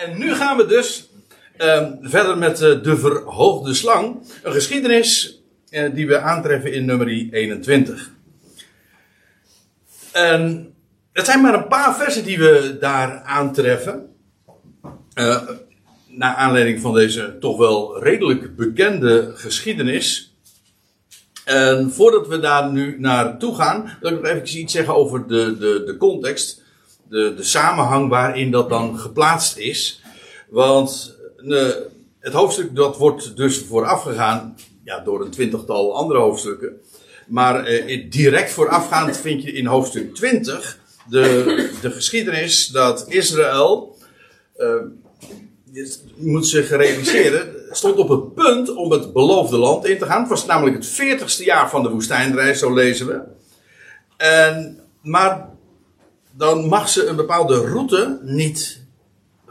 En nu gaan we dus ehm, verder met eh, de verhoogde slang. Een geschiedenis eh, die we aantreffen in nummer 21. En het zijn maar een paar versen die we daar aantreffen. Uh, naar aanleiding van deze toch wel redelijk bekende geschiedenis. En voordat we daar nu naartoe gaan, wil ik nog even iets zeggen over de, de, de context. De, de samenhang waarin dat dan geplaatst is. Want uh, het hoofdstuk dat wordt dus voorafgegaan ja, door een twintigtal andere hoofdstukken. Maar uh, direct voorafgaand vind je in hoofdstuk 20 de, de geschiedenis dat Israël. Uh, je moet zich realiseren, stond op het punt om het beloofde land in te gaan. Het was namelijk het veertigste jaar van de woestijnreis, zo lezen we. En, maar dan mag ze een bepaalde route niet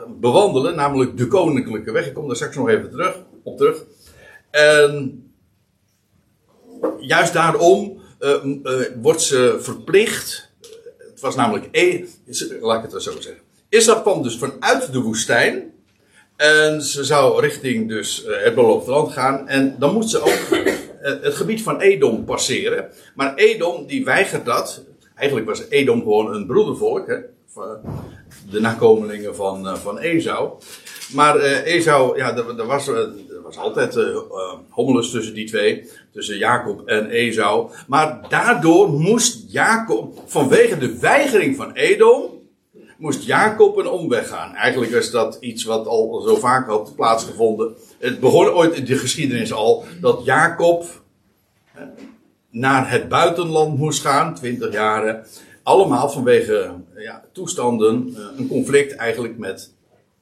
bewandelen, namelijk de koninklijke weg. Ik kom daar straks nog even terug, op terug. En juist daarom uh, uh, wordt ze verplicht. Het was namelijk, e, laat ik het zo zeggen. Israël kwam dus vanuit de woestijn. En ze zou richting dus het beloofde land gaan. En dan moet ze ook het gebied van Edom passeren. Maar Edom die weigert dat. Eigenlijk was Edom gewoon een broedervolk. Hè? De nakomelingen van, van Esau. Maar uh, Esau, ja, er, was, er was altijd uh, hommelus tussen die twee. Tussen Jacob en Esau. Maar daardoor moest Jacob, vanwege de weigering van Edom, moest Jacob een omweg gaan. Eigenlijk was dat iets wat al zo vaak had plaatsgevonden. Het begon ooit in de geschiedenis al dat Jacob naar het buitenland moest gaan, 20 jaren. Allemaal vanwege ja, toestanden, een conflict eigenlijk met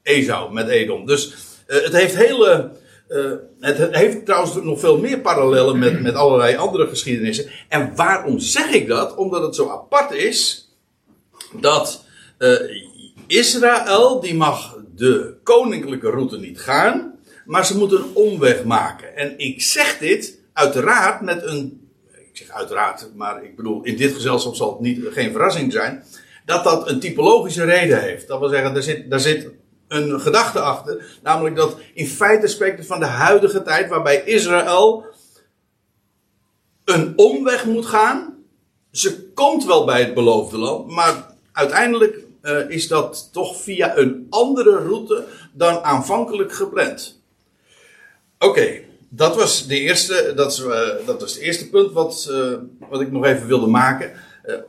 Esau, met Edom. Dus uh, het heeft hele. Uh, het heeft trouwens nog veel meer parallellen met, met allerlei andere geschiedenissen. En waarom zeg ik dat? Omdat het zo apart is dat Israël die mag de koninklijke route niet gaan, maar ze moeten een omweg maken. En ik zeg dit uiteraard met een, zeg uiteraard, maar ik bedoel in dit gezelschap zal het niet, geen verrassing zijn, dat dat een typologische reden heeft. Dat wil zeggen, daar zit, zit een gedachte achter, namelijk dat in feite spreekt het van de huidige tijd waarbij Israël een omweg moet gaan. Ze komt wel bij het beloofde land, maar uiteindelijk uh, is dat toch via een andere route dan aanvankelijk gepland. Oké, dat was de eerste, dat, uh, dat was het eerste punt wat, uh, wat ik nog even wilde maken.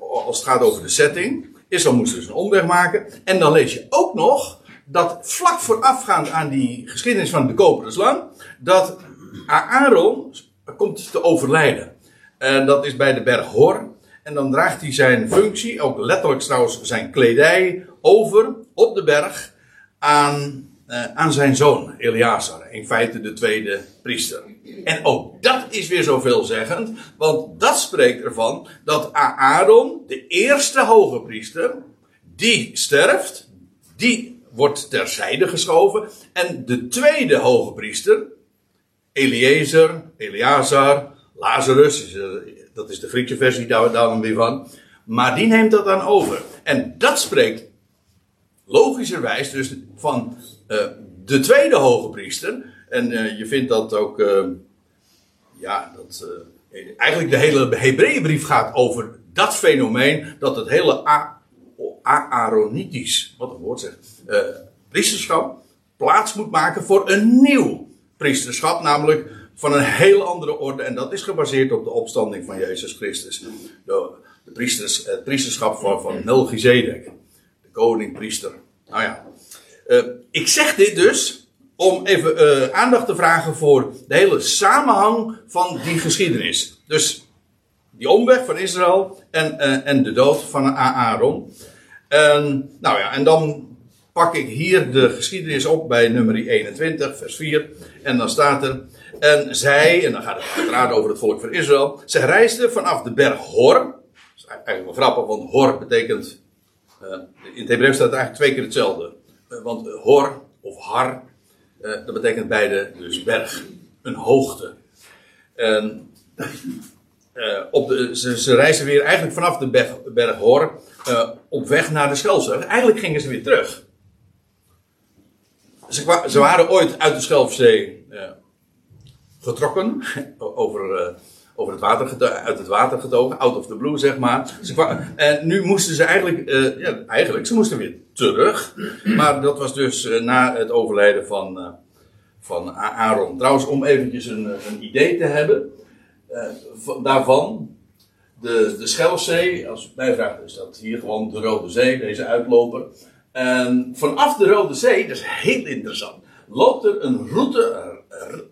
als het gaat over de setting. Israël moest dus een omweg maken. En dan lees je ook nog dat vlak voorafgaand aan die geschiedenis van de koperen slang, dat Aaron komt te overlijden. En dat is bij de berg Hor. En dan draagt hij zijn functie, ook letterlijk trouwens zijn kledij, over op de berg aan, uh, aan zijn zoon Eleazar. In feite de tweede priester. En ook dat is weer zo veelzeggend, want dat spreekt ervan dat Aaron, de eerste hoge priester, die sterft, die wordt terzijde geschoven. En de tweede hoge priester, Eliezer, Eleazar, Lazarus, dat is de Griekse versie daar, dan weer van. Maar die neemt dat dan over. En dat spreekt logischerwijs dus van uh, de tweede hoge priester. En uh, je vindt dat ook, uh, ja, dat eigenlijk de hele Hebreeënbrief gaat over dat fenomeen dat het hele Aaronitisch, wat een woord zegt, priesterschap plaats moet maken voor een nieuw priesterschap, namelijk van een heel andere orde. En dat is gebaseerd op de opstanding van Jezus Christus. De, de het priesterschap van, van Melchizedek. De koning, priester. Nou ja. Uh, ik zeg dit dus om even uh, aandacht te vragen voor de hele samenhang van die geschiedenis. Dus die omweg van Israël en, uh, en de dood van Aaron. En, nou ja, en dan pak ik hier de geschiedenis op bij nummer 21, vers 4. En dan staat er. En zij, en dan gaat het uiteraard over het volk van Israël. Zij reisden vanaf de berg Hor. Dat is eigenlijk wel grappig, want Hor betekent. In het Hebreeuws staat eigenlijk twee keer hetzelfde. Uh, want Hor of Har, uh, dat betekent beide dus berg. Een hoogte. En op de, ze, ze reizen weer eigenlijk vanaf de berg, berg Hor op weg naar de Schelzerg. Eigenlijk gingen ze weer terug. Ze, ze waren ooit uit de Schelfzee eh, getrokken, over, eh, over het water uit het water getogen, out of the blue zeg maar. En nu moesten ze eigenlijk, eh, ja, eigenlijk, ze moesten weer terug. Maar dat was dus eh, na het overlijden van, eh, van Aaron. Trouwens, om eventjes een, een idee te hebben van- daarvan. De, de Schelfzee, als mij vraagt, is dat hier gewoon de Rode Zee, deze uitloper. En vanaf de Rode Zee, dat is heel interessant, loopt er een route,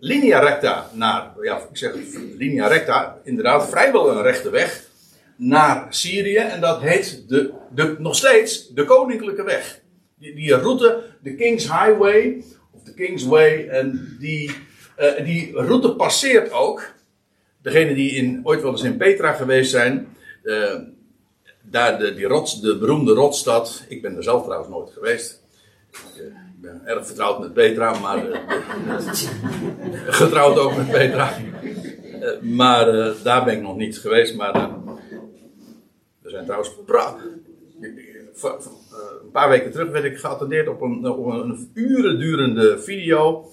linea recta, naar, ja, ik zeg linea recta, inderdaad vrijwel een rechte weg, naar Syrië. En dat heet de, nog steeds de Koninklijke Weg. Die, die route, de King's Highway, of de King's Way, en die, eh, die route passeert ook Degene die in, ooit wel eens in Petra geweest zijn, eh, daar de, die rots, de beroemde rotsstad. Ik ben er zelf trouwens nooit geweest. Eh, ben erg vertrouwd met Petra, maar eh, getrouwd ook met Petra. Eh, maar eh, daar ben ik nog niet geweest. Maar er zijn trouwens een paar weken terug werd ik geattendeerd op een, op een uren durende video.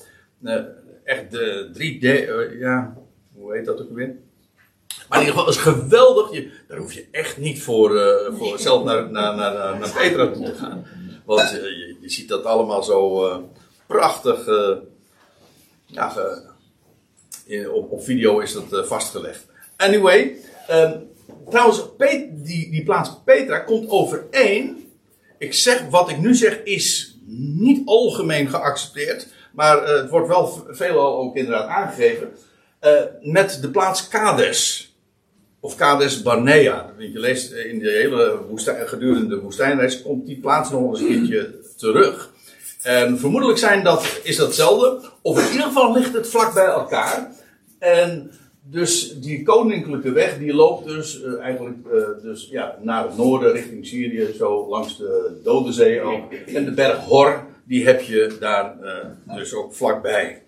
Echt de 3D, eh, ja, hoe heet dat ook weer? Maar in ieder geval, is geweldig. Je, daar hoef je echt niet voor, voor zelf naar, naar, naar, naar, Petra toe te gaan. Want je, je ziet dat allemaal zo eh, prachtig. eh, ja, in- op, video is dat eh, vastgelegd. Anyway, ehm, trouwens, die, die plaats Petra komt overeen. Ik zeg, wat ik nu zeg is niet algemeen geaccepteerd. Maar eh, het wordt wel veelal ook inderdaad aangegeven. eh, met de plaats Kades. Of Kades Barnea. Je leest eh, in de hele woestijn, gedurende de woestijnreis komt die plaats nog eens een keertje terug. En vermoedelijk zijn dat, is dat hetzelfde. Of in ieder geval ligt het vlak bij elkaar. En dus die koninklijke weg die loopt dus eh, eigenlijk eh, dus, ja, naar het noorden richting Syrië. Zo langs de Dode Zee ook. En de berg Hor die heb je daar eh, dus ook vlakbij.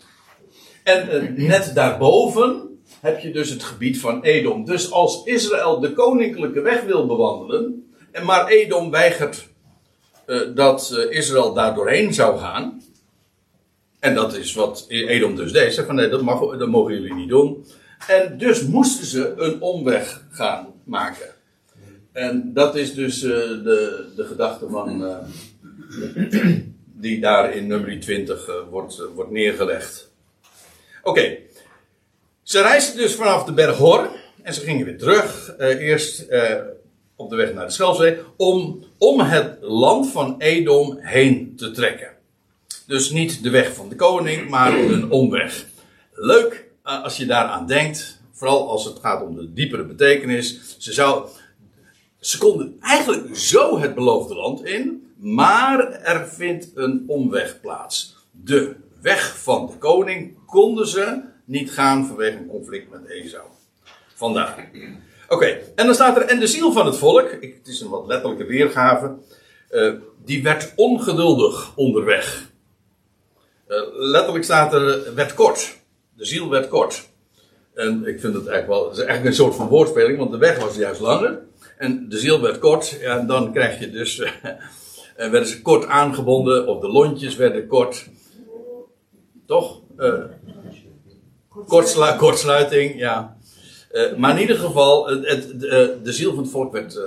En net daarboven heb je dus het gebied van Edom. Dus als Israël de koninklijke weg wil bewandelen, en maar Edom weigert eh, dat eh, Israël daar doorheen zou gaan. En dat is wat Edom dus deed. Van nee, dat, mag, dat mogen jullie niet doen. En dus moesten ze een omweg gaan maken. En dat is dus eh, de, de gedachte van. die daar in nummer 20 eh, wordt, wordt neergelegd. Oké. Ze reisden dus vanaf de berg Hor. En ze gingen weer terug. eerst op de weg naar de Schelfzee. Om, om het land van Edom heen te trekken. Dus niet de weg van de koning, maar een omweg. Leuk eh, als je daaraan denkt. Vooral als het gaat om de diepere betekenis. Ze, zou, konden eigenlijk zo het beloofde land in. Maar er vindt een omweg plaats. De weg van de koning konden ze niet gaan vanwege een conflict met Esau. Vandaar. Oké, en dan staat er, en de ziel van het volk, ik, het is een wat letterlijke weergave, eh, die werd ongeduldig onderweg. Eh, letterlijk staat er, werd kort. De ziel werd kort. En ik vind het eigenlijk wel, het is eigenlijk een soort van woordspeling, want de weg was juist langer. En de ziel werd kort, en dan krijg je dus, eh, werden ze kort aangebonden, of de lontjes werden kort. Toch? Kortslu- kortsluiting, ja. Eh, maar in ieder geval, het, het, de, ziel van het volk werd eh,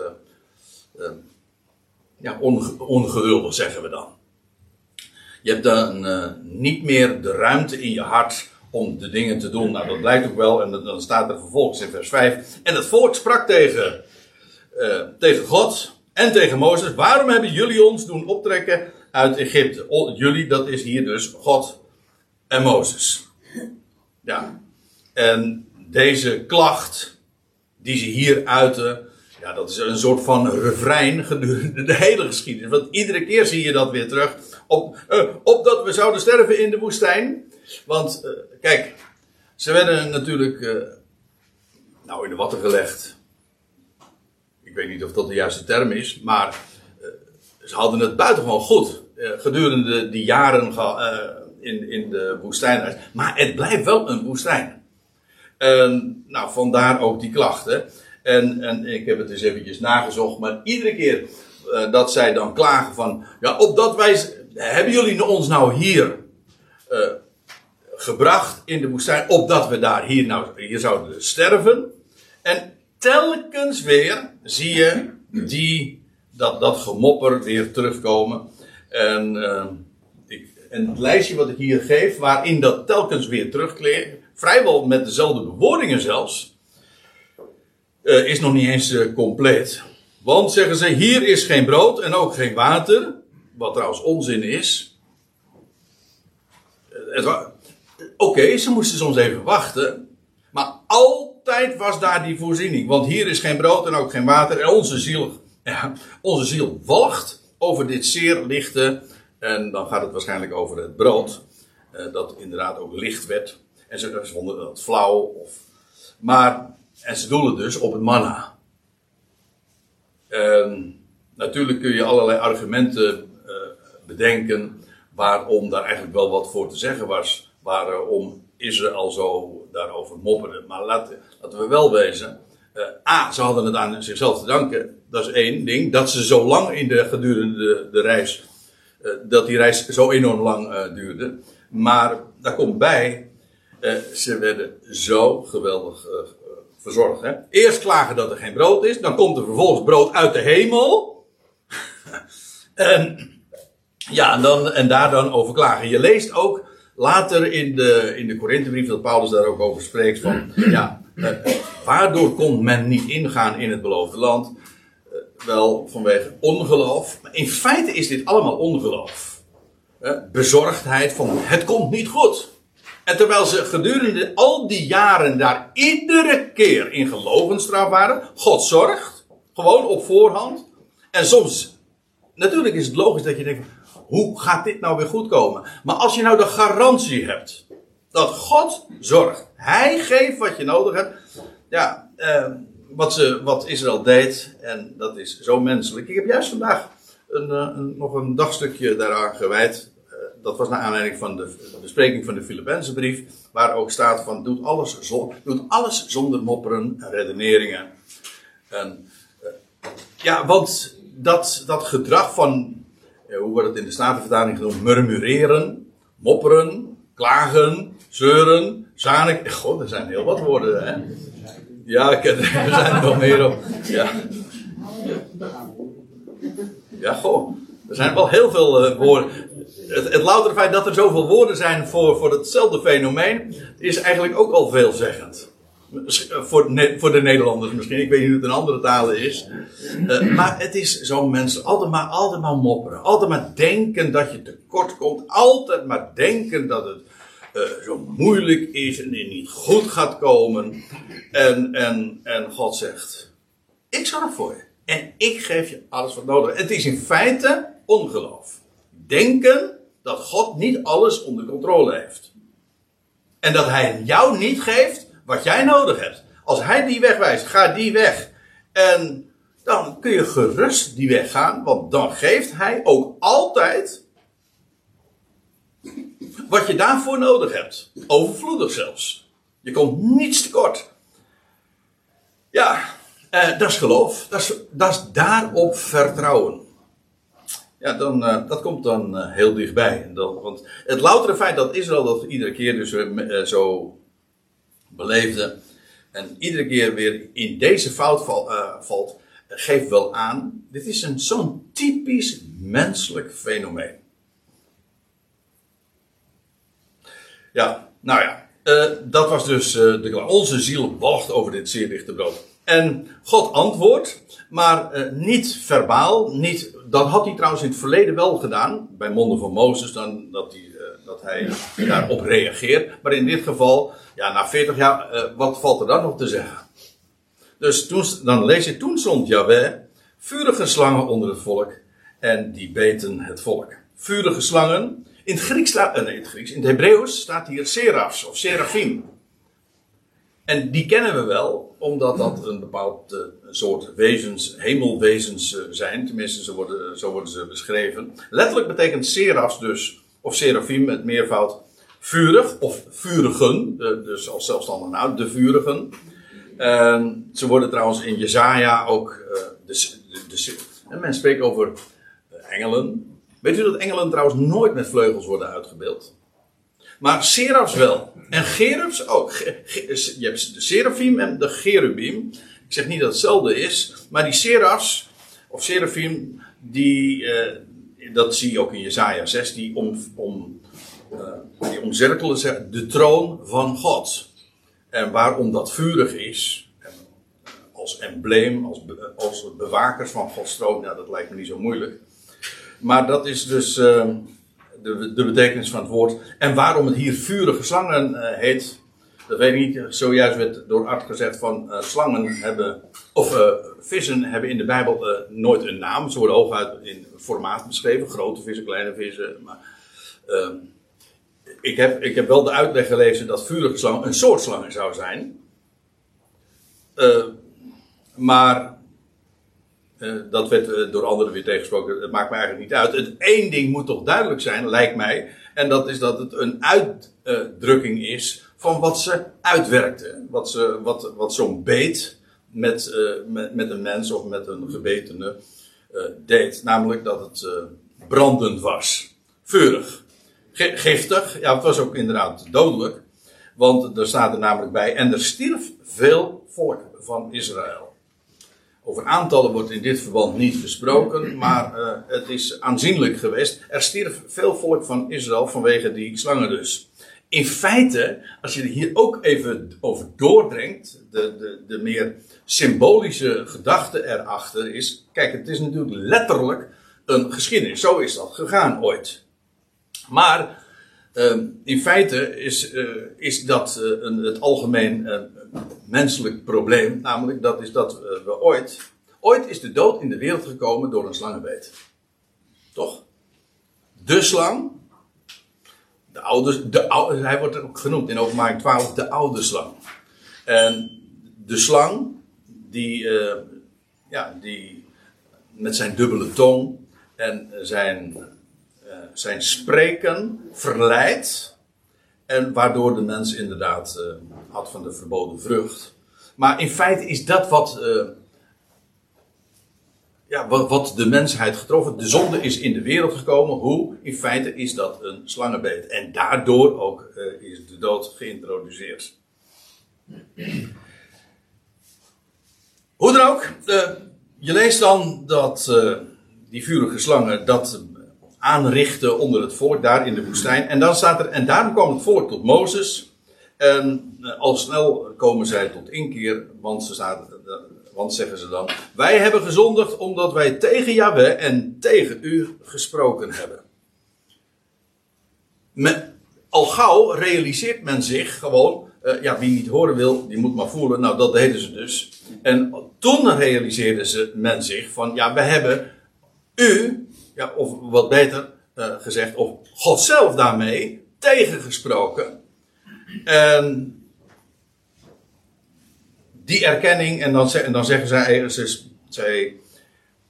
eh, ja, onge- zeggen we dan. Je hebt dan eh, niet meer de ruimte in je hart om de dingen te doen. Nou, dat blijkt ook wel. En dan- staat er vervolgens in vers 5. En het volk sprak tegen, eh, tegen God en tegen Mozes. Waarom hebben jullie ons doen optrekken uit Egypte? Jullie, dat is hier dus God en Mozes. Ja. En deze klacht die ze hier uiten. Ja, dat is een soort van refrein gedurende de hele geschiedenis. Want iedere keer zie je dat weer terug. Op, eh, opdat we zouden sterven in de woestijn. Want, eh, kijk, ze werden natuurlijk. eh, nou, in de watten gelegd. Ik weet niet of dat de juiste term is. Maar ze hadden het buitengewoon goed. gedurende die jaren in, in de woestijn. Maar het blijft wel een woestijn. En, nou, vandaar ook die klachten. En, en ik heb het dus eventjes nagezocht, maar iedere keer eh, dat zij dan klagen van, ja, opdat wij, hebben jullie ons nou hier uh, gebracht in de woestijn, opdat we daar hier, nou, hier zouden sterven? En telkens weer zie je die, dat, dat gemopper weer terugkomen. En, uh, ik, en het lijstje wat ik hier geef, waarin dat telkens weer terugkeert, vrijwel met dezelfde bewoordingen zelfs, uh, is nog niet eens uh, compleet. Want zeggen ze, hier is geen brood en ook geen water. Wat trouwens onzin is. Oké, okay, ze moesten soms even wachten. Maar altijd was daar die voorziening. Want hier is geen brood en ook geen water. En onze ziel, ja, onze ziel walgt over dit zeer lichte. En dan gaat het waarschijnlijk over het brood. Dat inderdaad ook licht werd. En ze vonden dat flauw. Of, maar, en ze doelen dus op het manna. En natuurlijk kun je allerlei argumenten uh, bedenken waarom daar eigenlijk wel wat voor te zeggen was. Waarom Israël zo daarover mopperde. Maar laten, laten we wel wezen. Uh, A, ze hadden het aan zichzelf te danken. Dat is één ding. Dat ze zo lang in de gedurende de, reis. Uh, dat die reis zo enorm lang duurde. Maar daar komt bij. Ze werden zo geweldig verzorgd. Hè? Eerst klagen dat er geen brood is, dan komt er vervolgens brood uit de hemel. en, ja, en, dan, en daar dan over klagen. Je leest ook later in de, in de Korinthebrief dat Paulus daar ook over spreekt van, ja, eh, waardoor kon men niet ingaan in het beloofde land? Eh, wel vanwege ongeloof. Maar in feite is dit allemaal ongeloof. Eh, bezorgdheid van het komt niet goed. En terwijl ze gedurende al die jaren daar iedere keer in geloovenstraf waren, God zorgt, gewoon op voorhand. En soms, natuurlijk is het logisch dat je denkt, hoe gaat dit nou weer goed komen? Maar als je nou de garantie hebt dat God zorgt, Hij geeft wat je nodig hebt, ja, eh, wat, ze, wat Israël deed, en dat is zo menselijk. Ik heb juist vandaag een, eh, een, nog een dagstukje daaraan gewijd dat was naar aanleiding van de bespreking van de Filipijnse brief, waar ook staat van doet alles, doet alles zonder mopperen en redeneringen. En, uh, ja, want dat, dat gedrag van, uh, hoe wordt het in de Statenvertaling genoemd, murmureren, mopperen, klagen, zeuren, zanik. God, er zijn heel wat woorden, hè? Ja, ik, er zijn er wel meer op. Ja. Ja, goh. Er zijn wel heel veel uh, woorden het, het feit dat er zoveel woorden zijn voor, voor hetzelfde fenomeen, is eigenlijk ook al veelzeggend. Voor, voor de Nederlanders misschien, ik weet niet hoe het in andere talen is. Uh, maar het is zo'n mensen, altijd maar, altijd maar mopperen. Altijd maar denken dat je tekort komt. Altijd maar denken dat het uh, zo moeilijk is en niet goed gaat komen. En, en, en God zegt, ik zorg voor je. En ik geef je alles wat nodig is. Het is in feite ongeloof. Denken dat God niet alles onder controle heeft. En dat Hij jou niet geeft wat jij nodig hebt. Als Hij die weg wijst, ga die weg. En dan kun je gerust die weg gaan, want dan geeft Hij ook altijd wat je daarvoor nodig hebt. Overvloedig zelfs. Je komt niets tekort. Ja, eh, dat is geloof. Dat is, dat is daarop vertrouwen. Ja, dan, uh, dat komt dan uh, heel dichtbij. Want het loutere feit dat Israël dat iedere keer dus uh, zo beleefde. En iedere keer weer in deze fout val, valt. geeft wel aan. Dit is een zo'n typisch menselijk fenomeen. Ja, nou ja. dat was dus de Onze ziel wacht over dit zeer dichte brood. En God antwoordt, maar niet verbaal, niet dat had hij trouwens in het verleden wel gedaan, bij monden van Mozes, dan, dat, hij, uh, dat hij daarop reageert. Maar in dit geval, ja, na 40 jaar, uh, wat valt er dan nog te zeggen? Dus toen, dan lees je, toen stond Yahweh vurige slangen onder het volk en die beten het volk. Vurige slangen, in het Grieks staat, nee, in het Grieks, in het Hebreeuws staat hier serafs of serafim. En die kennen we wel, omdat dat een bepaald uh, soort wezens, hemelwezens uh, zijn. Tenminste, zo worden, zo worden ze beschreven. Letterlijk betekent serafs dus, of serafim met meervoud, vurig of vurigen. Uh, dus als zelfstandig naam, de vurigen. ze worden trouwens in Jezaja ook, de, de, de, en men spreekt over engelen. Weet u dat engelen trouwens nooit met vleugels worden uitgebeeld? Maar serafs wel. En gerubs ook. je hebt de serafim en de cherubim. Ik zeg niet dat het hetzelfde is. Maar die serafs, of serafim, die, uh, dat zie je ook in Jezaja 6, die, om, om, uh, die omzirkelen de troon van God. En waarom dat vurig is, als embleem, als, als bewakers van Gods troon, ja, dat lijkt me niet zo moeilijk. Maar dat is dus uh, de, de betekenis van het woord. En waarom het hier vurige slangen uh, heet, dat weet ik niet. Zojuist werd door Art gezegd van uh, slangen hebben, of vissen hebben in de Bijbel nooit een naam. Ze worden hooguit in formaat beschreven, grote vissen, kleine vissen. Maar, ehm, ik, heb, ik heb wel de uitleg gelezen dat vurige slang een soort slangen zou zijn. maar dat werd uh, door anderen weer tegensproken. Het maakt me eigenlijk niet uit. Het één ding moet toch duidelijk zijn, lijkt mij. En dat is dat het een uitdrukking is van wat ze uitwerkte. Wat, ze, wat, wat zo'n beet met, uh, met, met, een mens of met een gebetene deed. Namelijk dat het brandend was. Vurig. Giftig. Ja, het was ook inderdaad dodelijk. Want er staat er namelijk bij. En er stierf veel volk van Israël. Over aantallen wordt in dit verband niet gesproken, maar uh, het is aanzienlijk geweest. Er stierf veel volk van Israël vanwege die slangen dus. In feite, als je er hier ook even over doordringt, de, de, de meer symbolische gedachte erachter is. Kijk, het is natuurlijk letterlijk een geschiedenis. Zo is dat gegaan ooit. Maar uh, in feite is, uh, is dat uh, een, het algemeen menselijk probleem. Namelijk dat is dat we ooit. Ooit is de dood in de wereld gekomen door een slangenbeet. Toch? De slang. De oude, de oude, hij wordt ook genoemd in openbaring 12 de oude slang. En de slang die, ja, die met zijn dubbele tong en zijn zijn spreken verleidt. En waardoor de mens inderdaad uh, had van de verboden vrucht. Maar in feite is dat wat, uh, ja, wat, wat, de mensheid getroffen. De zonde is in de wereld gekomen. Hoe? In feite is dat een slangenbeet. En daardoor ook uh, is de dood geïntroduceerd. Hoe dan ook, je leest dan dat die vurige slangen dat aanrichten onder het volk daar in de woestijn. En dan staat er, en daarom kwam het volk tot Mozes. En eh, al snel komen zij tot inkeer, want, ze staat, eh, want zeggen ze dan, wij hebben gezondigd omdat wij tegen Yahweh en tegen u gesproken hebben. al gauw realiseert men zich gewoon, ja, wie niet horen wil, die moet maar voelen. Nou, dat deden ze dus. En toen realiseerden ze men zich van, ja, we hebben u ja, of wat beter uh, gezegd, of God zelf daarmee tegengesproken. En die erkenning, en dan, en dan zeggen zij, ze, zij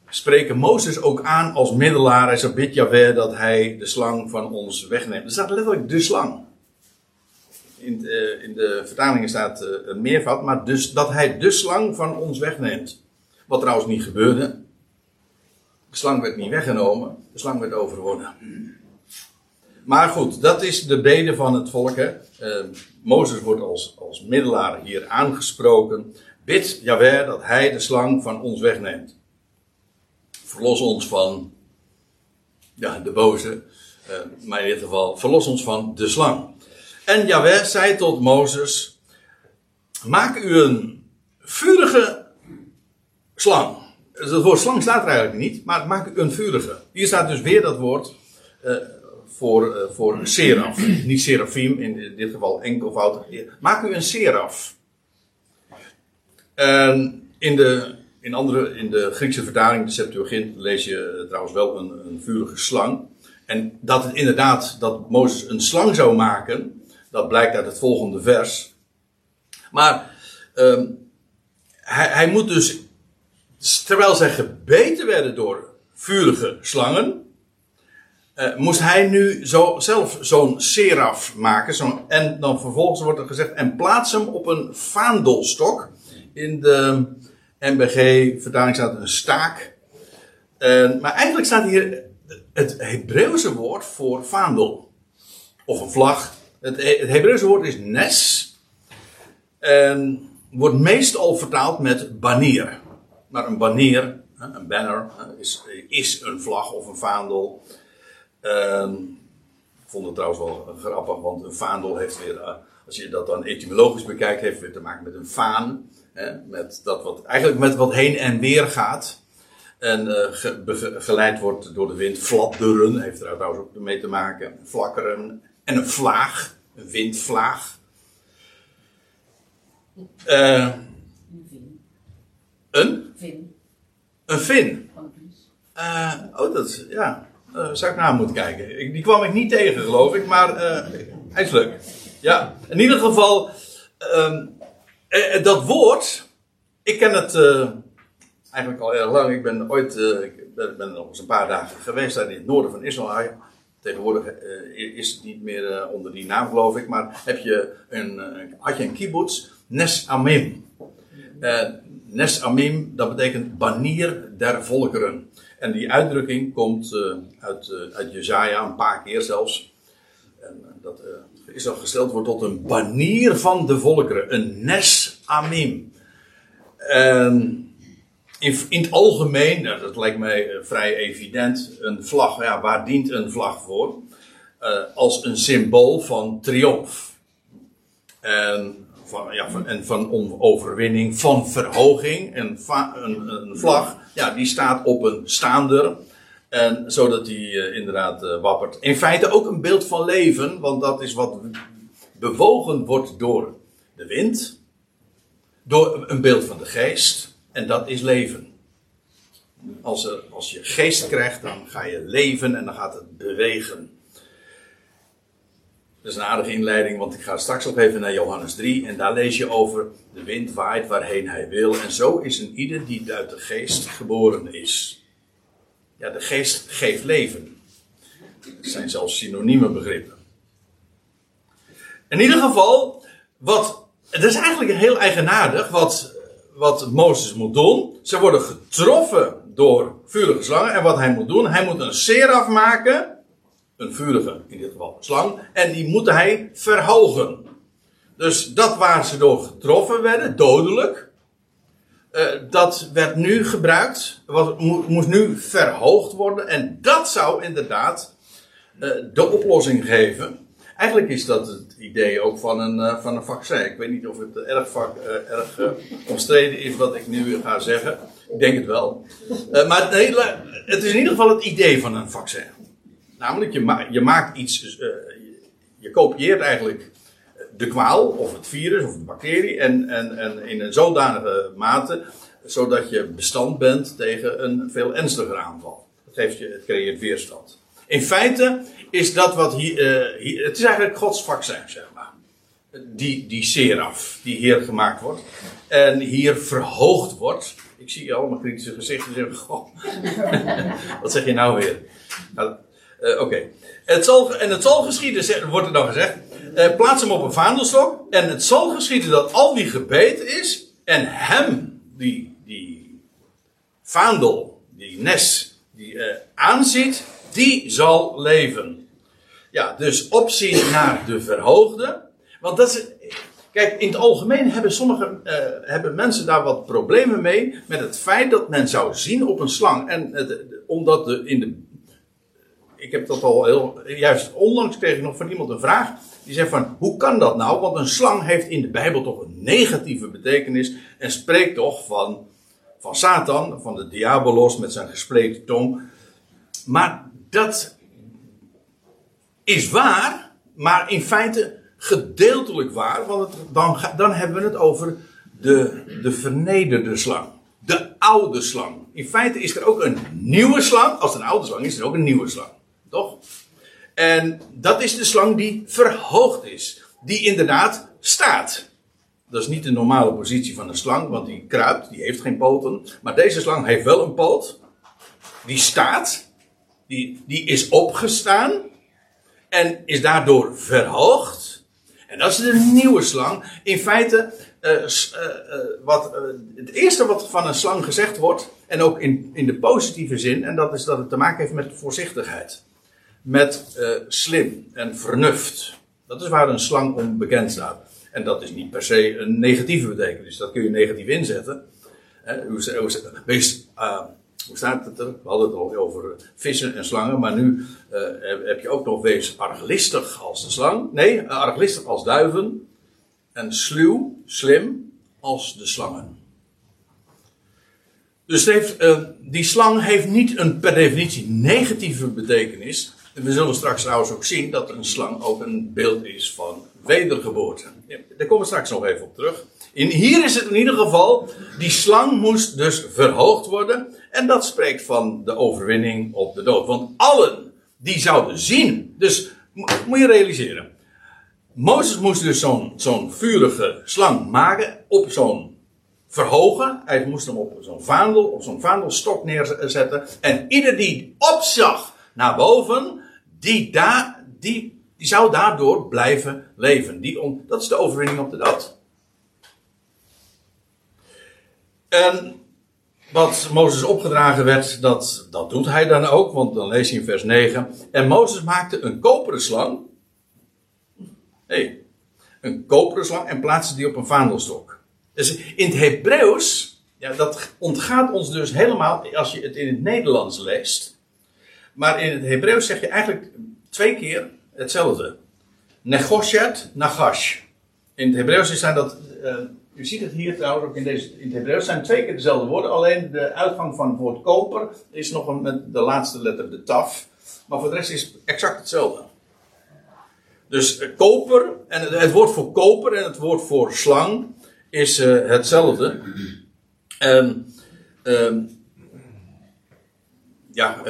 spreken Mozes ook aan als middelaar. Hij zegt, bid dat hij de slang van ons wegneemt. Er staat letterlijk de slang. In, de, in de vertalingen staat een meervat, maar dus dat hij de slang van ons wegneemt. Wat trouwens niet gebeurde. Slang werd niet weggenomen, de slang werd overwonnen. Maar goed, dat is de bede van het volk. Hè. Uh, Mozes wordt als, als middelaar hier aangesproken. Bid Jawel dat hij de slang van ons wegneemt. Verlos ons van ja, de boze. Uh, maar in dit geval, verlos ons van de slang. En Jawel zei tot Mozes: Maak u een vurige slang. Dus het woord slang staat er eigenlijk niet, maar maak een vurige. Hier staat dus weer dat woord uh, voor, uh, voor seraf. Niet serafim, in dit geval enkelvoud. Maak u een seraf. En in de, in, andere, in de Griekse vertaling, de Septuagint, lees je eh, trouwens wel een, een vurige slang. En dat het inderdaad, dat Mozes een slang zou maken, dat blijkt uit het volgende vers. Maar uh, hij, hij moet dus terwijl zij gebeten werden door vurige slangen, uh, moest hij nu zo, zelf zo'n seraf maken. Zo en dan vervolgens wordt er gezegd, en plaats hem op een vaandelstok. In de MBG-vertaling staat een staak. Maar eigenlijk staat hier het Hebreeuwse woord voor vaandel. Of een vlag. Het, het Hebreeuwse woord is nes. En wordt meestal vertaald met banier. Maar een banier, een banner, is, is een vlag of een vaandel. Ehm, ik vond het trouwens wel grappig, want een vaandel heeft weer, eh, als je dat dan etymologisch bekijkt, heeft weer te maken met een vaan. Hè, met dat wat, eigenlijk met wat heen en weer gaat. En uh, geleid wordt door de wind. Fladderen heeft er trouwens ook mee te maken. Flakkeren. En een vlaag. Een windvlaag. Uh, een? Een vin. Uh, oh, dat ja. Uh, zou ik naar moeten kijken. Ik, die kwam ik niet tegen, geloof ik, maar hij is leuk. Ja, in ieder geval, ehm, dat woord, ik ken het eigenlijk al erg lang. Ik ben ooit, ik ben, nog eens een paar dagen geweest in het noorden van Israël. Tegenwoordig is het niet meer onder die naam, geloof ik, maar heb je een, had je een kibbutz Nes Amim. Nes Amim, dat betekent banier der volkeren. En die uitdrukking komt uh, uit, uh, uit Jezaja, een paar keer zelfs. En dat is al gesteld wordt tot een banier van de volkeren. Een Nes Amim. In, in het algemeen, nou, dat lijkt mij vrij evident, een vlag, ja, waar dient een vlag voor? als een symbool van triomf. En van, ja, van, en van overwinning, van verhoging. En een, een, vlag, ja, die staat op een staander. En zodat die uh, inderdaad uh, wappert. In feite ook een beeld van leven, want dat is wat bewogen wordt door de wind. Door een beeld van de geest. En dat is leven. Als, er, als je geest krijgt, dan ga je leven en dan gaat het bewegen. Dat is een aardige inleiding, want ik ga straks nog even naar Johannes 3 en daar lees je over de wind waait waarheen hij wil. En zo is een ieder die uit de geest geboren is. Ja, de geest geeft leven. Dat zijn zelfs synonieme begrippen. In ieder geval, wat, het is eigenlijk heel eigenaardig wat, wat Mozes moet doen. Ze worden getroffen door vurige slangen. En wat hij moet doen, hij moet een seraf maken een vurige, in dit geval slang, en die moet hij verhogen. Dus dat waar ze door getroffen werden, dodelijk, uh, dat werd nu gebruikt, was, moest nu verhoogd worden, en dat zou inderdaad uh, de oplossing geven. Eigenlijk is dat het idee ook van een, uh, van een vaccin. Ik weet niet of het erg, vak, erg omstreden is wat ik nu ga zeggen. Ik denk het wel. maar nee, het is in ieder geval het idee van een vaccin. Namelijk, je, je maakt iets, uh, je kopieert eigenlijk de kwaal, of het virus, of de bacterie, en, en, en in een zodanige mate, zodat je bestand bent tegen een veel ernstiger aanval. Dat geeft je, het creëert weerstand. In feite is dat wat hier, hier het is eigenlijk Gods vaccin, zeg maar. Die, die seraf, die hier gemaakt wordt. En hier verhoogd wordt. Ik zie allemaal kritische gezichten zeggen, goh, wat zeg je nou weer? Nou, uh, Oké. Okay. En het zal geschieden, wordt er dan gezegd. Uh, plaats hem op een vaandelstok. En het zal geschieden dat al wie gebeten is. En hem, die, die vaandel, die nes, die uh, aanziet. Die zal leven. Ja, dus opzien naar de verhoogde. Want dat is. Kijk, in het algemeen hebben sommige hebben mensen daar wat problemen mee. Met het feit dat men zou zien op een slang. En omdat de, in de ik heb dat al heel, juist onlangs kreeg ik nog van iemand een vraag. Die zei van, hoe kan dat nou? Want een slang heeft in de Bijbel toch een negatieve betekenis. En spreekt toch van, van Satan, van de diabolos met zijn gespleten tong. Maar dat is waar, maar in feite gedeeltelijk waar. Want het, dan, dan hebben we het over de, de vernederde slang. De oude slang. In feite is er ook een nieuwe slang. Als het een oude slang is, is er ook een nieuwe slang. Toch? En dat is de slang die verhoogd is. Die inderdaad staat. Dat is niet de normale positie van een slang, want die kruipt, die heeft geen poten. Maar deze slang heeft wel een poot. Die staat. Die, die is opgestaan. En is daardoor verhoogd. En dat is de nieuwe slang. In feite, uh, wat, het eerste wat van een slang gezegd wordt, en ook in, in de positieve zin, en dat is dat het te maken heeft met voorzichtigheid. Met slim en vernuft. Dat is waar een slang om bekend staat. En dat is niet per se een negatieve betekenis. Dat kun je negatief inzetten. Uh, hoe staat het er? We hadden het al over vissen en slangen, maar nu uh, heb je ook nog wees arglistig als de slang. Nee, uh, arglistig als duiven. En sluw, slim als de slangen. Dus heeft, die slang heeft niet een per definitie negatieve betekenis. We zullen straks trouwens ook zien dat een slang ook een beeld is van wedergeboorte. Daar komen we straks nog even op terug. In, hier is het in ieder geval, die slang moest dus verhoogd worden. En dat spreekt van de overwinning op de dood. Want allen die zouden zien. Dus moet je realiseren. Mozes moest dus zo'n zo'n vurige slang maken. Op zo'n verhogen. Hij moest hem op zo'n vaandel, op zo'n vaandelstok neerzetten. En ieder die opzag naar boven, die, die, die zou daardoor blijven leven. Die om, dat is de overwinning op de dood. En wat Mozes opgedragen werd, dat, dat doet hij dan ook, want dan lees je in vers 9. En Mozes maakte een koperen slang. hey, een koperen slang en plaatste die op een vaandelstok. Dus in het Hebreeuws, ja, dat ontgaat ons dus helemaal als je het in het Nederlands leest. Maar in het Hebreeuws zeg je eigenlijk twee keer hetzelfde. Negoshet, nagash. In het Hebreeuws zijn dat uh, u ziet het hier trouwens ook in, deze, in het Hebreeuws. zijn twee keer dezelfde woorden. Alleen de uitgang van het woord koper is nog een, met de laatste letter de taf. Maar voor de rest is het exact hetzelfde. Dus uh, koper, en het, woord voor koper en het woord voor slang is uh, hetzelfde. En uh, ja,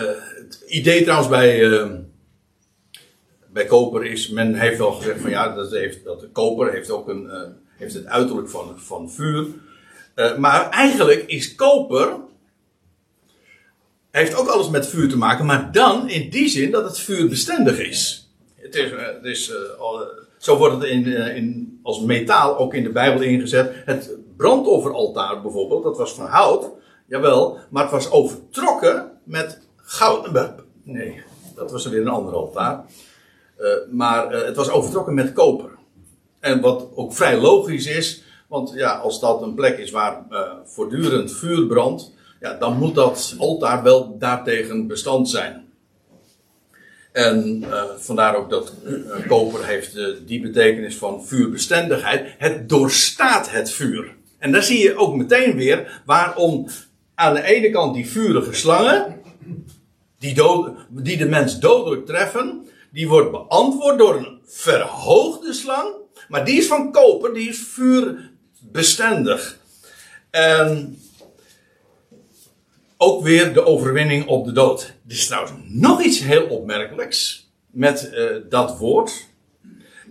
het idee trouwens bij, ehm, bij koper is, men heeft wel gezegd van ja, dat, heeft, dat de koper heeft ook een eh, heeft het uiterlijk van, van vuur. Uh, maar eigenlijk is koper. Heeft ook alles met vuur te maken, maar dan in die zin dat het vuur bestendig is. Het is, is uh, zo wordt het in, in, als metaal ook in de Bijbel ingezet. Het brandofferaltaar bijvoorbeeld, dat was van hout, jawel, maar het was overtrokken met goud. Nee, dat was weer een ander altaar. maar het was overtrokken met koper. En wat ook vrij logisch is, want ja, als dat een plek is waar uh, voortdurend vuur brandt, ja, dan moet dat altaar wel daartegen bestand zijn. En vandaar ook dat koper heeft die betekenis van vuurbestendigheid. Het doorstaat het vuur. En daar zie je ook meteen weer waarom aan de ene kant die vurige slangen, die, die de mens dodelijk treffen, die wordt beantwoord door een verhoogde slang maar die is van koper, die is vuurbestendig. En ook weer de overwinning op de dood. Er is trouwens nog iets heel opmerkelijks met uh, dat woord.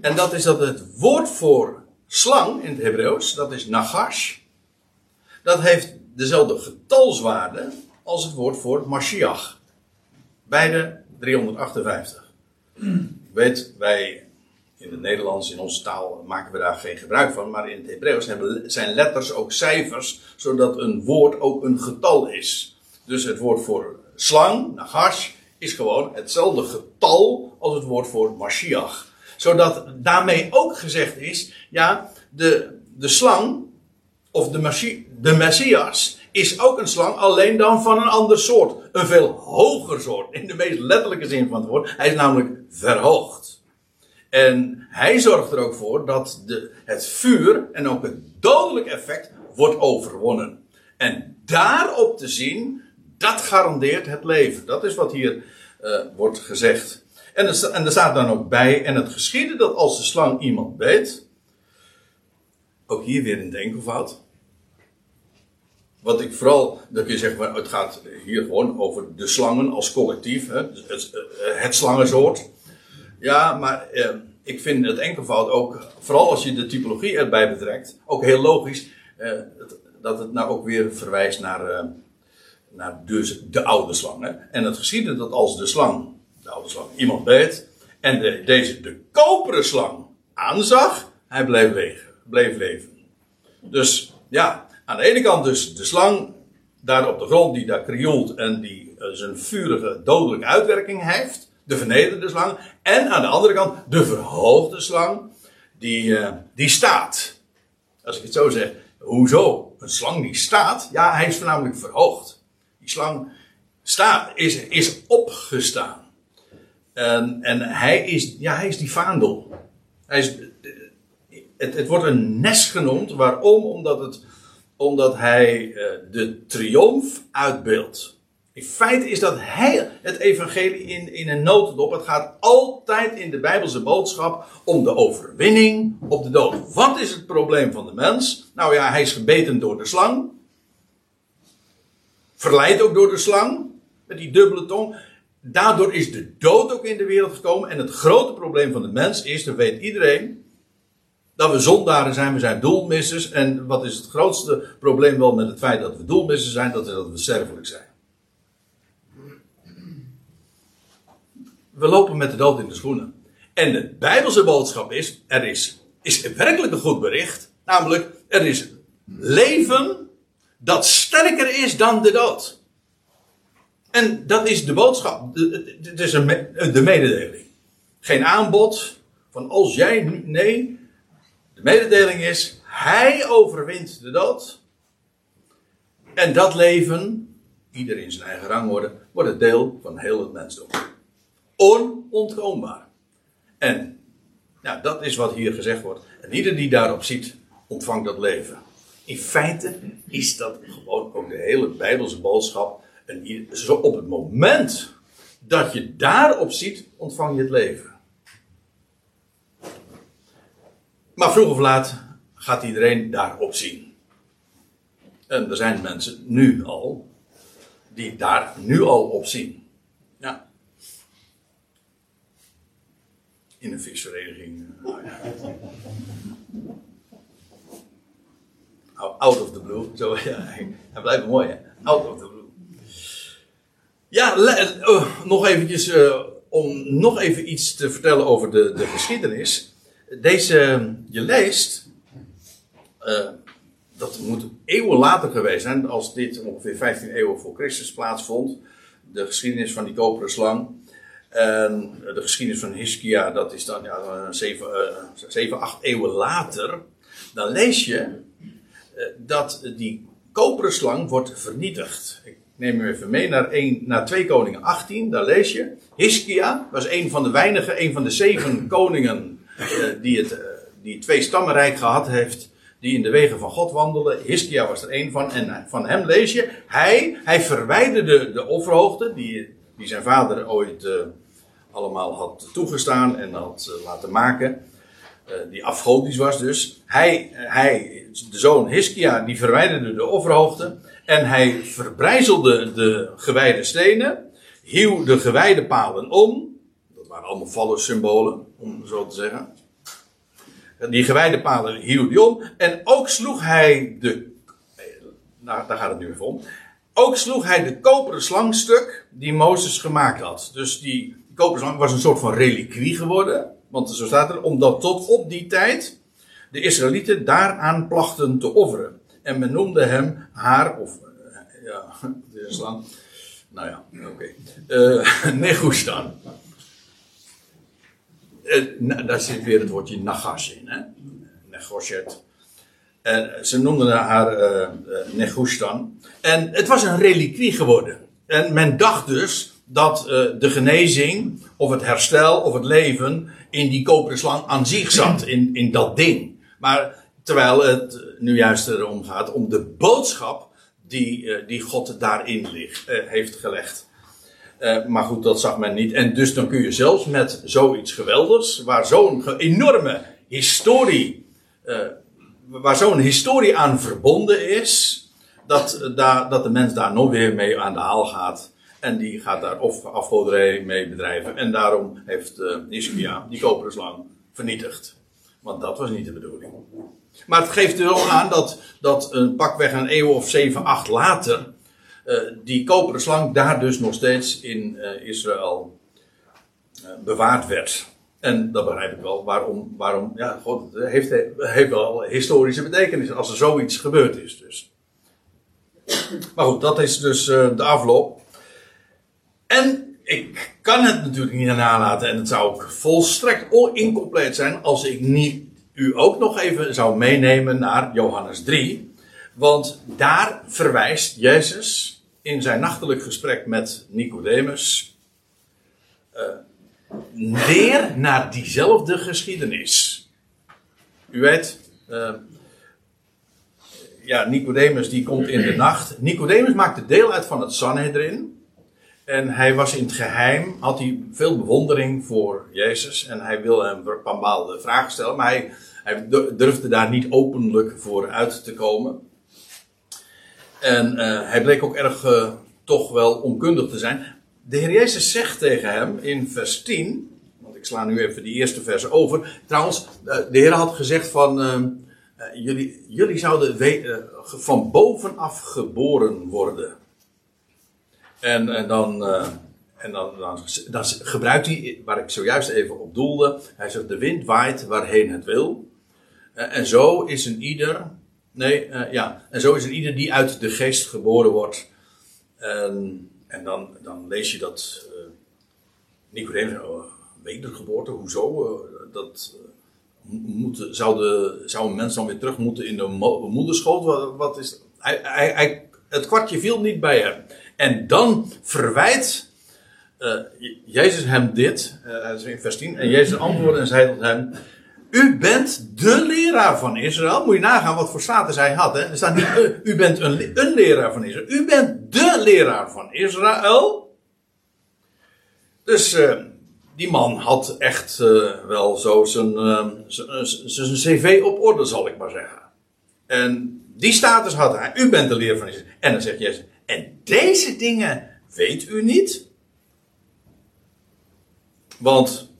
En dat is dat het woord voor slang in het Hebreeuws, dat is nagash. Dat heeft dezelfde getalswaarde als het woord voor Mashiach. Beide 358. Weet, wij in het Nederlands, in onze taal, maken we daar geen gebruik van. Maar in het Hebreeuws zijn letters ook cijfers, zodat een woord ook een getal is. Dus het woord voor slang, nagash, is gewoon hetzelfde getal als het woord voor Mashiach. Zodat daarmee ook gezegd is, ja, de, de slang, of de, de Messias, is ook een slang, alleen dan van een ander soort. Een veel hoger soort, in de meest letterlijke zin van het woord. Hij is namelijk verhoogd. En hij zorgt er ook voor dat de, het vuur en ook het dodelijk effect wordt overwonnen. En daarop te zien, dat garandeert het leven. Dat is wat hier uh, wordt gezegd. En er, en er staat dan ook bij, en het geschiedde dat als de slang iemand beet, ook hier weer een denkelfout. Wat ik vooral, dat je zeggen, het gaat hier gewoon over de slangen als collectief, hè, het, het, het slangensoort. Ja, maar eh, ik vind het enkelvoud ook, vooral als je de typologie erbij betrekt, ook heel logisch eh, dat het nou ook weer verwijst naar, eh, naar dus de oude slang. Hè? En het geschiedde dat als de slang, de oude slang, iemand beet, en de, deze, de koperen slang, aanzag, hij bleef leven. Bleef leven. Dus ja, aan de ene kant dus de slang daar op de grond die daar krioelt en die uh, zijn vurige dodelijke uitwerking heeft. De vernederde slang. En aan de andere kant de verhoogde slang die, uh, die staat. Als ik het zo zeg. Hoezo? Een slang die staat? Ja, hij is voornamelijk verhoogd. Die slang staat, is, is opgestaan. En, en hij, is, ja, hij is die vaandel. Hij is, het, het wordt een nest genoemd. Waarom? Omdat, het, omdat hij uh, de triomf uitbeeldt. In feite is dat hij het evangelie in, in een notendop. Het gaat altijd in de Bijbelse boodschap om de overwinning op de dood. Wat is het probleem van de mens? Nou ja, hij is gebeten door de slang. Verleid ook door de slang. Met die dubbele tong. Daardoor is de dood ook in de wereld gekomen. En het grote probleem van de mens is, dat weet iedereen, dat we zondaren zijn, we zijn doelmissers. En wat is het grootste probleem wel met het feit dat we doelmissers zijn? Dat is dat we sterfelijk zijn. We lopen met de dood in de schoenen. En de Bijbelse boodschap is: er is, is werkelijk een goed bericht. Namelijk, er is leven dat sterker is dan de dood. En dat is de boodschap. Het is een, de mededeling. Geen aanbod van als jij. Nee. De mededeling is: Hij overwint de dood. En dat leven, ieder in zijn eigen rang worden, wordt het deel van heel het mensdom. Onontkoombaar. En ja, dat is wat hier gezegd wordt. En ieder die daarop ziet, ontvangt dat leven. In feite is dat gewoon ook de hele Bijbelse boodschap. En op het moment dat je daarop ziet, ontvang je het leven. Maar vroeg of laat gaat iedereen daarop zien. En er zijn mensen nu al, die daar nu al op zien. Ja. In een visvereniging. Nou ja. Out of the blue. Zo, ja, hij blijft mooi, hè? Out of the blue. Ja, uh, nog eventjes, uh, om nog even iets te vertellen over de, de geschiedenis. Deze, je leest, uh, dat moet eeuwen later geweest zijn, als dit ongeveer 15 eeuwen voor Christus plaatsvond. De geschiedenis van die koperen slang. En de geschiedenis van Hiskia, dat is dan ja, 7, 7, 8 eeuwen later. Dan lees je dat die koperen slang wordt vernietigd. Ik neem u even mee naar, 1, naar 2 Koningen 18, daar lees je. Hiskia was een van de weinige, een van de zeven koningen die, het, uh, die twee stammenrijk gehad heeft, die in de wegen van God wandelen. Hiskia was er een van, en van hem lees je, hij, hij verwijderde de offerhoogte, die, die zijn vader ooit allemaal had toegestaan en had laten maken. die afgodisch was dus. Hij, hij, de zoon Hiskia, die verwijderde de offerhoogte. En hij verbrijzelde de gewijde stenen, hieuw de gewijde palen om. Allemaal vallen symbolen, om zo te zeggen. Die gewijde palen hieuw die om. En ook sloeg hij de. Daar gaat het nu even om. Ook sloeg hij de koperen slangstuk die Mozes gemaakt had. Dus die koperen slang was een soort van reliquie geworden. Want zo staat er, omdat tot op die tijd de Israëlieten daaraan plachten te offeren. En men noemde hem haar, of ja, een slang. Nou ja, oké. Okay. Uh, Negustan. Uh, daar zit weer het woordje Nagash in, hè? Negoshet. En ze noemden haar uh, Negustan. En het was een reliquie geworden. En men dacht dus dat de genezing, of het herstel, of het leven in die koperen slang aan zich zat, in, in dat ding. Maar terwijl het nu juist erom gaat om de boodschap die, die God daarin ligt, heeft gelegd. Uh, maar goed, dat zag men niet. En dus dan kun je zelfs met zoiets geweldigs, waar zo'n enorme historie, waar zo'n historie aan verbonden is, dat, daar, dat de mens daar nog weer mee aan de haal gaat. En die gaat daar of afgoderij mee bedrijven. En daarom heeft uh, Ischia die koperen slang vernietigd. Want dat was niet de bedoeling. Maar het geeft er wel aan dat, dat een pakweg een eeuw of 7, 8 later. Uh, die koperen slang daar dus nog steeds in uh, Israël uh, bewaard werd. En dat begrijp ik wel. Waarom, waarom ja, God, het heeft, heeft wel historische betekenis als er zoiets gebeurd is. Dus. Maar goed, dat is dus de afloop. En ik kan het natuurlijk niet nalaten. En het zou ook volstrekt incompleet zijn als ik niet u ook nog even zou meenemen naar Johannes 3. Want daar verwijst Jezus in zijn nachtelijk gesprek met Nicodemus uh, weer naar diezelfde geschiedenis. U weet, uh, ja, Nicodemus die komt in de nacht. Nicodemus maakte deel uit van het Sanhedrin. En hij was in het geheim, had hij veel bewondering voor Jezus. En hij wilde hem bepaalde vragen stellen. Maar hij, hij durfde daar niet openlijk voor uit te komen. En uh, hij bleek ook erg uh, toch wel onkundig te zijn. De Heer Jezus zegt tegen hem in vers 10. Want ik sla nu even die eerste vers over. Trouwens, uh, de Heer had gezegd van. jullie, jullie zouden van bovenaf geboren worden. En, en dan. En dan, dan, dan, gebruikt hij, waar ik zojuist even op doelde, hij zegt: De wind waait waarheen het wil. En zo is een ieder, nee, uh, ja, en zo is een ieder die uit de geest geboren wordt. En, en dan, dan lees je dat uh, Nicodemus, oh, wedergeboorte, hoezo? Uh, dat moet, zou, de, zou een mens dan weer terug moeten in de mo moederschoot? Wat, wat is, hij, hij, hij, het kwartje viel niet bij hem. En dan verwijt Jezus hem dit, uh, in vers 10, en Jezus antwoordde en zei tot hem, u bent de leraar van Israël. Moet je nagaan wat voor status hij had. Er staat niet, uh, u bent een, een leraar van Israël. U bent de leraar van Israël. Dus uh, die man had echt uh, wel zo zijn, zijn cv op orde, zal ik maar zeggen. En die status had hij. U bent de leraar van Israël. En dan zegt Jezus, en deze dingen weet u niet? Want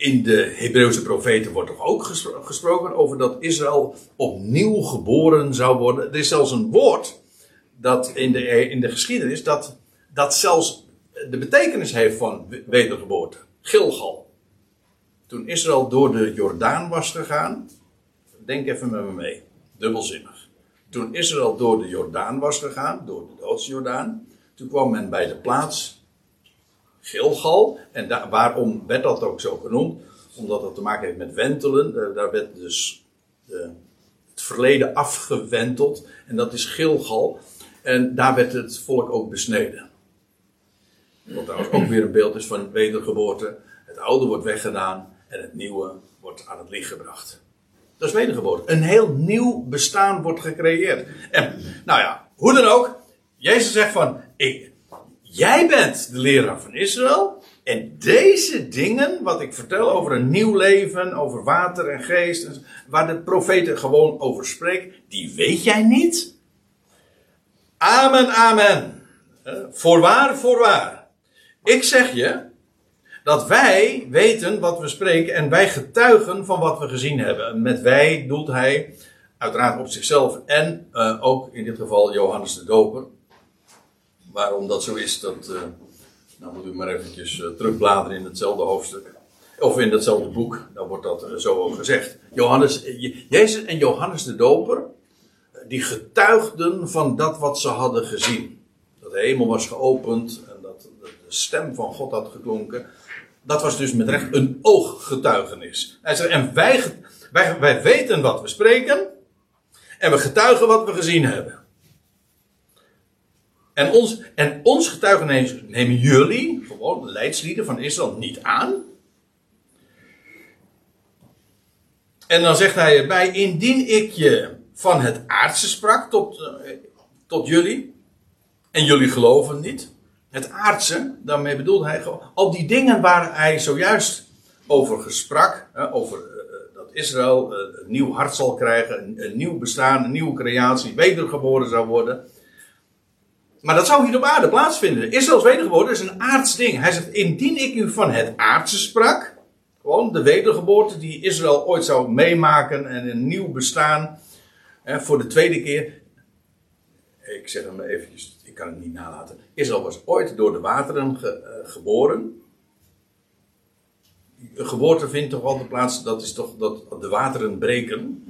in de Hebreeuwse profeten wordt toch ook gesproken over dat Israël opnieuw geboren zou worden. Er is zelfs een woord dat in de, in de geschiedenis dat, dat zelfs de betekenis heeft van wedergeboorte. Gilgal. Toen Israël door de Jordaan was gegaan, denk even met me mee, dubbelzinnig. Toen Israël door de Jordaan was gegaan, door de doodsjordaan, toen kwam men bij de plaats Gilgal. En daar, waarom werd dat ook zo genoemd? Omdat dat te maken heeft met wentelen. Daar werd dus uh, het verleden afgewenteld. En dat is Gilgal. En daar werd het volk ook besneden. Wat trouwens ook weer een beeld is van wedergeboorte. Het oude wordt weggedaan en het nieuwe wordt aan het licht gebracht. Dat is wedergeboorte. Een heel nieuw bestaan wordt gecreëerd. En, nou ja, hoe dan ook. Jezus zegt van, ik, Jij bent de leraar van Israël. En deze dingen, wat ik vertel over een nieuw leven, over water en geest, waar de profeten gewoon over spreken, die weet jij niet? Amen, amen. Voorwaar, voorwaar. Ik zeg je dat wij weten wat we spreken en wij getuigen van wat we gezien hebben. Met wij doelt hij uiteraard op zichzelf en uh, ook in dit geval Johannes de Doper. Waarom dat zo is, dat uh, nou moet u maar eventjes uh, terugbladeren in hetzelfde hoofdstuk. Of in hetzelfde boek, dan wordt dat uh, zo ook gezegd. Johannes, Jezus en Johannes de Doper, die getuigden van dat wat ze hadden gezien. Dat de hemel was geopend en dat de stem van God had geklonken. Dat was dus met recht een ooggetuigenis. Hij zegt, en wij weten wat we spreken en we getuigen wat we gezien hebben. En ons, en ons getuigenis nemen jullie, gewoon de leidslieden van Israël, niet aan. En dan zegt hij erbij: Indien ik je van het aardse sprak tot, uh, tot jullie, en jullie geloven niet. Het aardse, daarmee bedoelt hij al die dingen waar hij zojuist over gesprak, over uh, dat Israël een nieuw hart zal krijgen, een, een nieuw bestaan, een nieuwe creatie, wedergeboren zou worden. Maar dat zou hier op aarde plaatsvinden. Israëls wedergeboorte is een aards ding. Hij zegt, indien ik u van het aardse sprak, gewoon de wedergeboorte die Israël ooit zou meemaken en een nieuw bestaan, hè, voor de tweede keer. Ik zeg hem eventjes, ik kan het niet nalaten. Israël was ooit door de wateren ge, uh, geboren. geboorte vindt toch altijd plaats, dat is toch dat de wateren breken.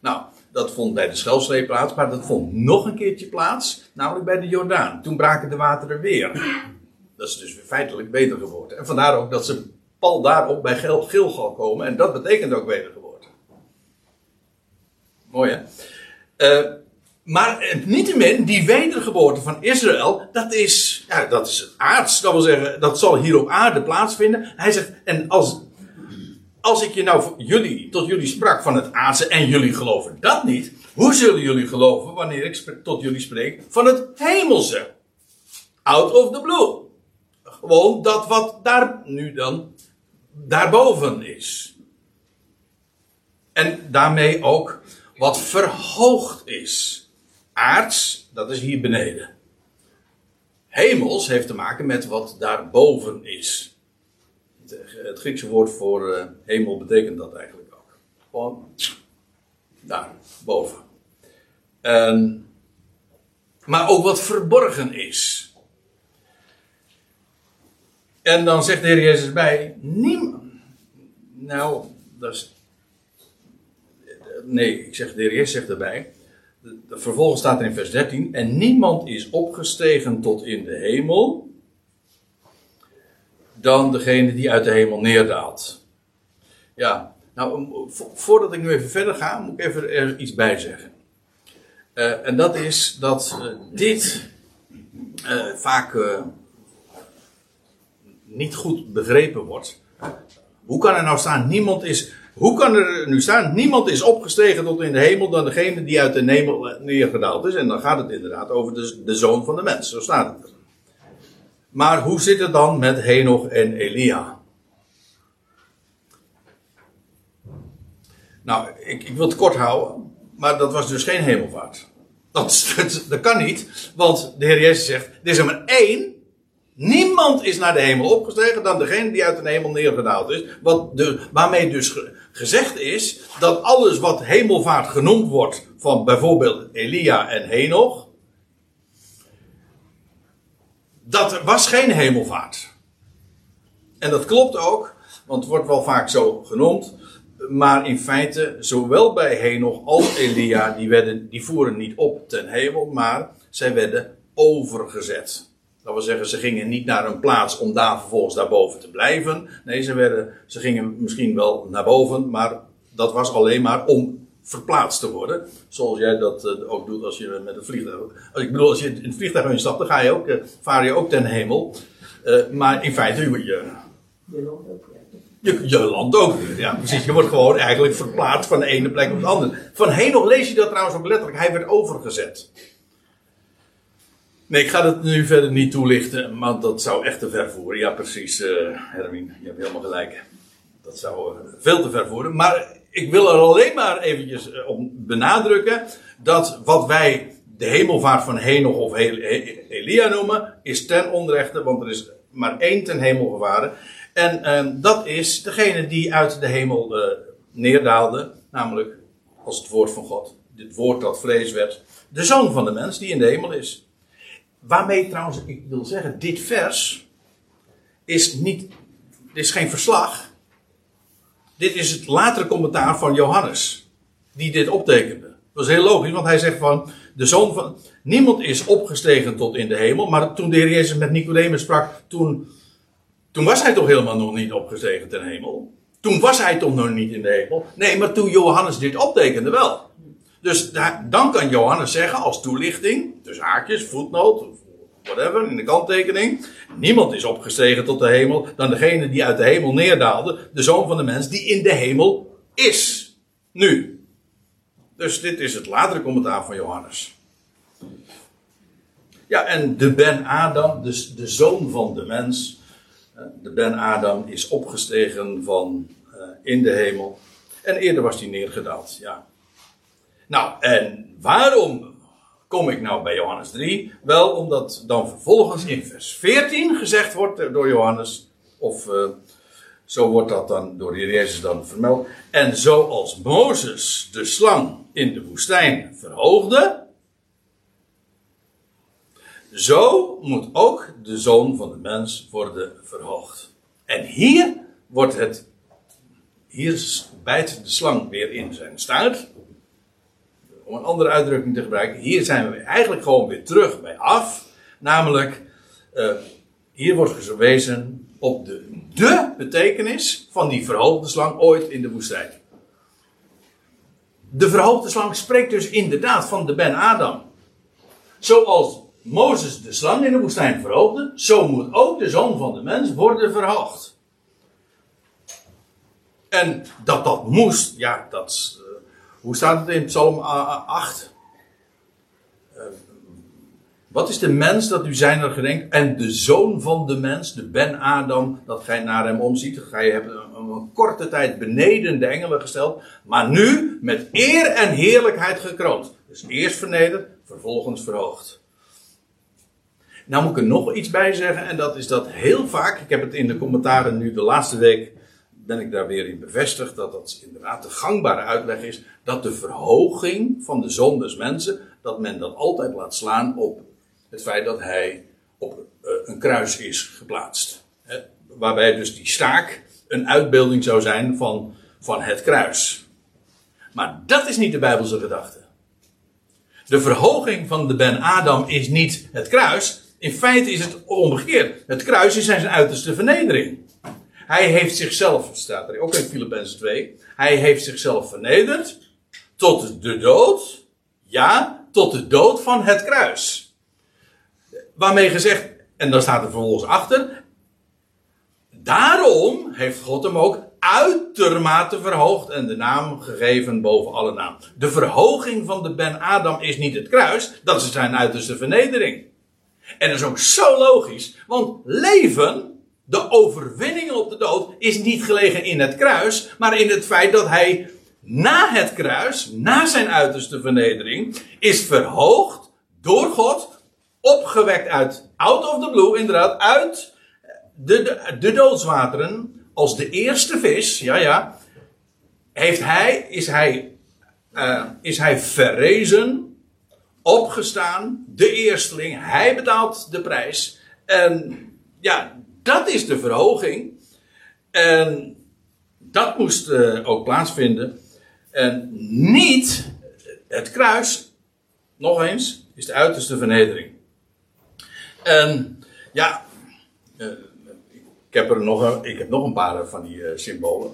Nou, dat vond bij de Schelfslee plaats, maar dat vond nog een keertje plaats, namelijk bij de Jordaan. Toen braken de wateren weer. Dat is dus feitelijk wedergeboorte. En vandaar ook dat ze pal daarop bij Gilgal komen, en dat betekent ook wedergeboorte. Mooi hè? Uh, maar niettemin, die wedergeboorte van Israël, dat is, ja, dat is aards. Dat wil zeggen, dat zal hier op aarde plaatsvinden. Hij zegt, en als, als ik je nou jullie, tot jullie sprak van het aardse en jullie geloven dat niet, hoe zullen jullie geloven wanneer ik tot jullie spreek van het hemelse? Out of the blue. Gewoon dat wat daar nu dan daarboven is. En daarmee ook wat verhoogd is aards, dat is hier beneden. Hemels heeft te maken met wat daarboven is. Het Griekse woord voor uh, hemel betekent dat eigenlijk ook. Gewoon daar, boven. maar ook wat verborgen is. En dan zegt de Heer Jezus bij, niemand. Nou, dat is. Nee, ik zeg, de Heer Jezus zegt erbij vervolgens staat er in vers 13: En niemand is opgestegen tot in de hemel. Dan degene die uit de hemel neerdaalt. Ja, nou, voordat ik nu even verder ga, moet ik even er iets bij zeggen. Uh, en dat is dat uh, dit uh, vaak niet goed begrepen wordt. Hoe kan er nou staan, niemand is hoe kan er nu staan, niemand is opgestegen tot in de hemel dan degene die uit de hemel neergedaald is. En dan gaat het inderdaad over de, de zoon van de mens, zo staat het er. Maar hoe zit het dan met Henoch en Elia? Nou, ik, ik wil het kort houden, maar dat was dus geen hemelvaart. Dat, dat, kan niet, want de Heer Jezus zegt, er is er maar één Niemand is naar de hemel opgestegen dan degene die uit de hemel neergedaald is. Wat de, waarmee dus gezegd is dat alles wat hemelvaart genoemd wordt van bijvoorbeeld Elia en Henoch. Dat was geen hemelvaart. En dat klopt ook, want het wordt wel vaak zo genoemd. Maar in feite, zowel bij Henoch als Elia, die, werden, die voeren niet op ten hemel, maar zij werden overgezet. Dat wil zeggen, ze gingen niet naar een plaats om daar vervolgens daarboven te blijven. Nee, ze, werden, ze gingen misschien wel naar boven, maar dat was alleen maar om verplaatst te worden. Zoals jij dat uh, ook doet als je met een vliegtuig. Als ik bedoel, als je in het vliegtuig instapt, dan ga je ook, uh, vaar je ook ten hemel. Uh, maar in feite, je. Je, je, je land ook. Ja, precies. Je wordt gewoon eigenlijk verplaatst van de ene plek op de andere. Van Henoch lees je dat trouwens ook letterlijk. Hij werd overgezet. Nee, ik ga het nu verder niet toelichten, want dat zou echt te ver voeren. Ja, precies, Hermine, je hebt helemaal gelijk. Dat zou veel te ver voeren. Maar ik wil er alleen maar eventjes uh, op benadrukken dat wat wij de hemelvaart van Henoch of Elia noemen, is ten onrechte, want er is maar één ten hemel gevaren. En ehm, dat is degene die uit de hemel neerdaalde, namelijk als het woord van God, dit woord dat vlees werd, de zoon van de mens die in de hemel is. Waarmee trouwens, ik wil zeggen, dit vers is, niet, is geen verslag. Dit is het latere commentaar van Johannes, die dit optekende. Dat is heel logisch, want hij zegt van, de zoon van, niemand is opgestegen tot in de hemel, maar toen de Heer Jezus met Nicodemus sprak, toen, toen was hij toch helemaal nog niet opgestegen ten hemel. Toen was hij toch nog niet in de hemel. Nee, maar toen Johannes dit optekende wel. Dus dan kan Johannes zeggen als toelichting, dus haakjes, voetnoot, whatever, in de kanttekening. Niemand is opgestegen tot de hemel dan degene die uit de hemel neerdaalde, de zoon van de mens die in de hemel is. Nu. Dus dit is het latere commentaar van Johannes. Ja, en de Ben Adam, dus de zoon van de mens, de Ben Adam is opgestegen van uh, in de hemel. En eerder was hij neergedaald, ja. Nou, en waarom kom ik nou bij Johannes 3? Wel omdat dan vervolgens in vers 14 gezegd wordt door Johannes, of uh, zo wordt dat dan door Jezus dan vermeld. En zoals Mozes de slang in de woestijn verhoogde, zo moet ook de zoon van de mens worden verhoogd. En hier wordt het. Hier bijt de slang weer in zijn staart. Om een andere uitdrukking te gebruiken. Hier zijn we eigenlijk gewoon weer terug bij af. Namelijk, uh, hier wordt gewezen op de, de betekenis van die verhoogde slang ooit in de woestijn. De verhoogde slang spreekt dus inderdaad van de Ben Adam. Zoals Mozes de slang in de woestijn verhoogde, zo moet ook de zoon van de mens worden verhoogd. En dat dat moest, ja, dat. Hoe staat het in Psalm 8? Uh, wat is de mens dat u zijn er gedenkt? En de zoon van de mens, de Ben Adam, dat gij naar hem omziet. Gij hebt een, een korte tijd beneden de engelen gesteld. Maar nu met eer en heerlijkheid gekroond. Dus eerst vernederd, vervolgens verhoogd. Nou moet ik er nog iets bij zeggen. En dat is dat heel vaak. Ik heb het in de commentaren nu de laatste week. Ben ik daar weer in bevestigd. Dat dat inderdaad de gangbare uitleg is. Dat de verhoging van de zoon des mensen. Dat men dat altijd laat slaan op het feit dat hij op uh, een kruis is geplaatst. Waarbij dus die staak een uitbeelding zou zijn van, van het kruis. Maar dat is niet de Bijbelse gedachte. De verhoging van de Ben Adam is niet het kruis. In feite is het omgekeerd. Het kruis is zijn uiterste vernedering. Hij heeft zichzelf, staat er ook in Filippenzen 2, hij heeft zichzelf vernederd tot de dood. Ja, tot de dood van het kruis. Waarmee gezegd, en dan staat er vervolgens achter. Daarom heeft God hem ook uitermate verhoogd en de naam gegeven boven alle naam. De verhoging van de Ben Adam is niet het kruis, dat is zijn uiterste vernedering. En dat is ook zo logisch, want leven, de overwinning op de dood, is niet gelegen in het kruis, maar in het feit dat hij na het kruis, na zijn uiterste vernedering, is verhoogd door God opgewekt uit, out of the blue, inderdaad, uit de, de, de doodswateren, als de eerste vis, ja ja, heeft hij, is hij, uh, is hij verrezen, opgestaan, de eersteling, hij betaalt de prijs. En ja, dat is de verhoging. En dat moest uh, ook plaatsvinden. En niet het kruis, nog eens, is de uiterste vernedering. En ja, uh, ik heb er nog een, ik heb nog een paar van die uh, symbolen.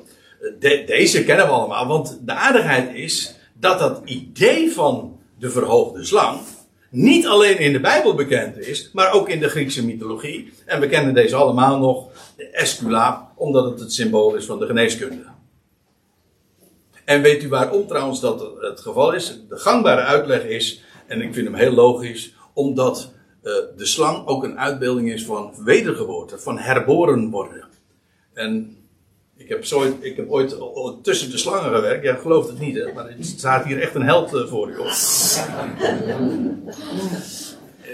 De, deze kennen we allemaal, want de aardigheid is dat dat idee van de verhoogde slang niet alleen in de Bijbel bekend is, maar ook in de Griekse mythologie. En we kennen deze allemaal nog, de Esculaap, omdat het het symbool is van de geneeskunde. En weet u waarom trouwens dat het geval is? De gangbare uitleg is, en ik vind hem heel logisch, omdat uh, de slang ook een uitbeelding is van wedergeboorte, van herboren worden. En ik heb, zo, ik heb ooit tussen de slangen gewerkt. Ja, gelooft het niet, hè? maar er staat hier echt een held uh, voor u op.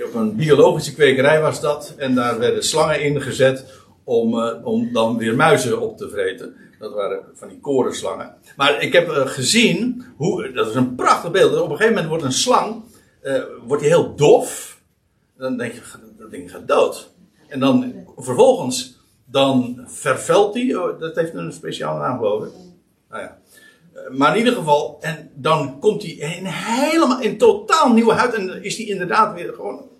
op een biologische kwekerij was dat. En daar werden slangen ingezet om, uh, om dan weer muizen op te vreten. Dat waren van die korenslangen. Maar ik heb gezien hoe. Dat is een prachtig beeld. Op een gegeven moment wordt een slang. wordt hij heel dof dan denk je, dat ding gaat dood. En dan vervolgens, dan vervelt hij, oh, dat heeft een speciale naam geloof. Nou ja. Eh, maar in ieder geval, en dan komt hij in helemaal in totaal nieuwe huid en is hij inderdaad weer gewoon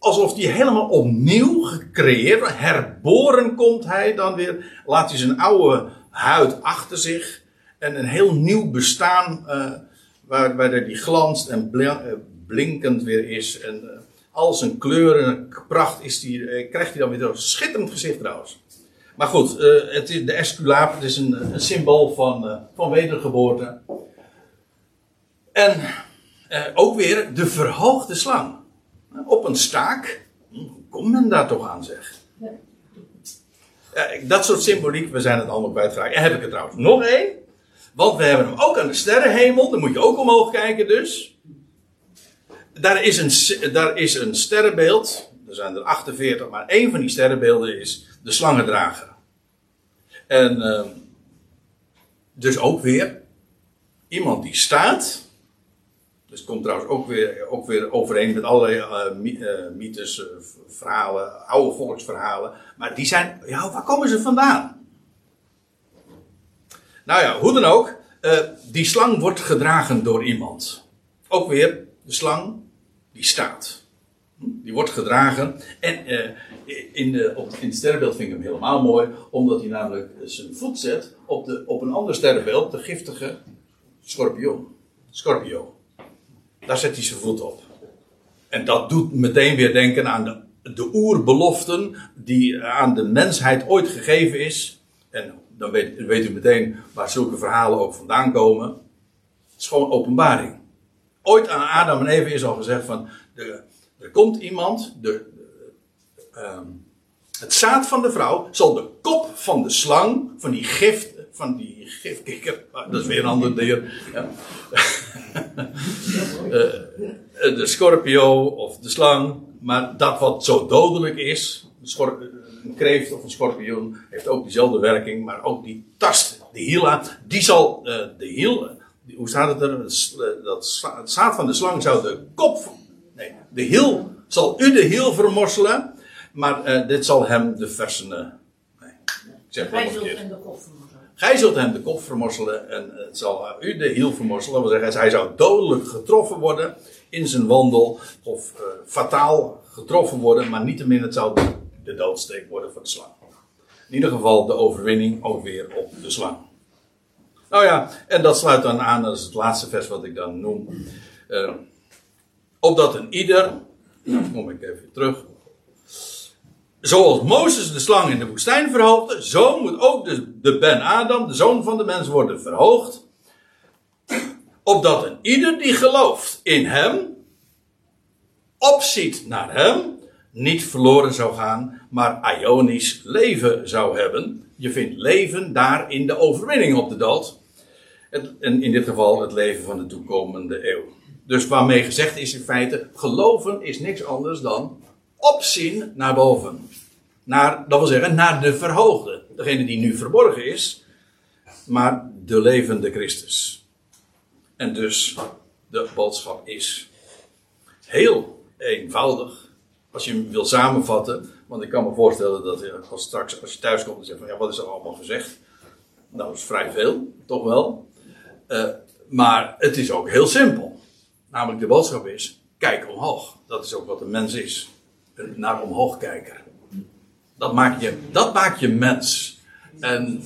alsof hij helemaal opnieuw gecreëerd, herboren komt hij dan weer, laat hij zijn oude huid achter zich en een heel nieuw bestaan uh, waar, waar die glanst en eh, blinkend weer is en al zijn kleuren en pracht is die, eh, krijgt hij dan weer een schitterend gezicht trouwens. Maar goed, uh, het is, de esculaap het is een, een symbool van, van wedergeboorte. En ook weer de verhoogde slang. Op een staak. Hoe komt men daar toch aan zeg? Ja. dat soort symboliek, we zijn het allemaal kwijtgeraakt. En heb ik er trouwens nog één. Want we hebben hem ook aan de sterrenhemel. Daar moet je ook omhoog kijken dus daar is, een, daar is een sterrenbeeld. Er zijn er 48, maar één van die sterrenbeelden is de slangendrager. En uh, dus ook weer iemand die staat. Dus het komt trouwens ook weer, ook weer overeen met allerlei uh, mythes, uh, verhalen, oude volksverhalen. Maar die zijn, ja, waar komen ze vandaan? Nou ja, hoe dan ook. eh, die slang wordt gedragen door iemand. Ook weer de slang die staat. Hm, Die wordt gedragen. En eh, in, de, op, in het sterrenbeeld vind ik hem helemaal mooi. Omdat hij namelijk zijn voet zet op, de, op een ander sterrenbeeld. De giftige schorpioen. Scorpio. Daar zet hij zijn voet op. En dat doet meteen weer denken aan de, de oerbeloften die aan de mensheid ooit gegeven is. En dan weet, weet u meteen waar zulke verhalen ook vandaan komen. Het is gewoon openbaring. Ooit aan Adam en Eva is al gezegd van, er komt iemand, de, ehm, het zaad van de vrouw zal de kop van de slang, van die gift, van die gifkikker, ah, dat is weer een ander dier, ja. Eh, de scorpio of de slang, maar dat wat zo dodelijk is, een, kreeft of een schorpioen heeft ook diezelfde werking, maar ook die tast, de hiel aan, die zal eh, de hiel, hoe staat het er, eh, dat het zaad van de slang zou de kop, nee, de hiel, zal u de hiel vermorselen, maar eh, dit zal hem de versene, nee, ik zeg zullen verkeerd. in de kop vermoorden. Gij zult hem de kop vermorselen en het zal u de hiel vermorselen. Dat wil zeggen, hij zou dodelijk getroffen worden in zijn wandel. Of eh, fataal getroffen worden, maar niettemin het zou de doodsteek worden van de slang. In ieder geval de overwinning ook weer op de slang. Nou ja, en dat sluit dan aan, dat is het laatste vers wat ik dan noem. Eh, opdat een ieder, nou kom ik even terug. Zoals Mozes de slang in de woestijn verhoogde, zo moet ook de, de Ben Adam, de zoon van de mens, worden verhoogd. Opdat een ieder die gelooft in hem, opziet naar hem, niet verloren zou gaan, maar Ionisch leven zou hebben. Je vindt leven daar in de overwinning op de dood. En in dit geval het leven van de toekomende eeuw. Dus waarmee gezegd is in feite, geloven is niks anders dan opzien naar boven. Naar, dat wil zeggen, naar de verhoogde. Degene die nu verborgen is, maar de levende Christus. En dus, de boodschap is heel eenvoudig. Als je hem wil samenvatten, want ik kan me voorstellen dat als straks, als je thuis komt en zegt van ja, wat is er allemaal gezegd? Nou, dat is vrij veel, toch wel. Eh, maar het is ook heel simpel. Namelijk de boodschap is, kijk omhoog. Dat is ook wat een mens is. Naar omhoog kijker. Dat maakt je, dat maakt je mens. En,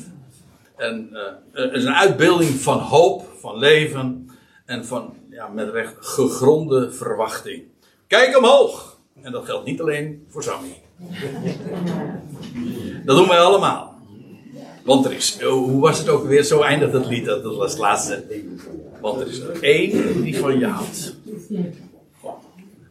en eh, is een uitbeelding van hoop, van leven en van ja, met recht gegronde verwachting. Kijk omhoog! En dat geldt niet alleen voor Sammy. Dat doen wij allemaal. Want er is, oh, hoe was het ook weer? Zo eindigt het lied, dat was het laatste. Want er is er één die van je houdt.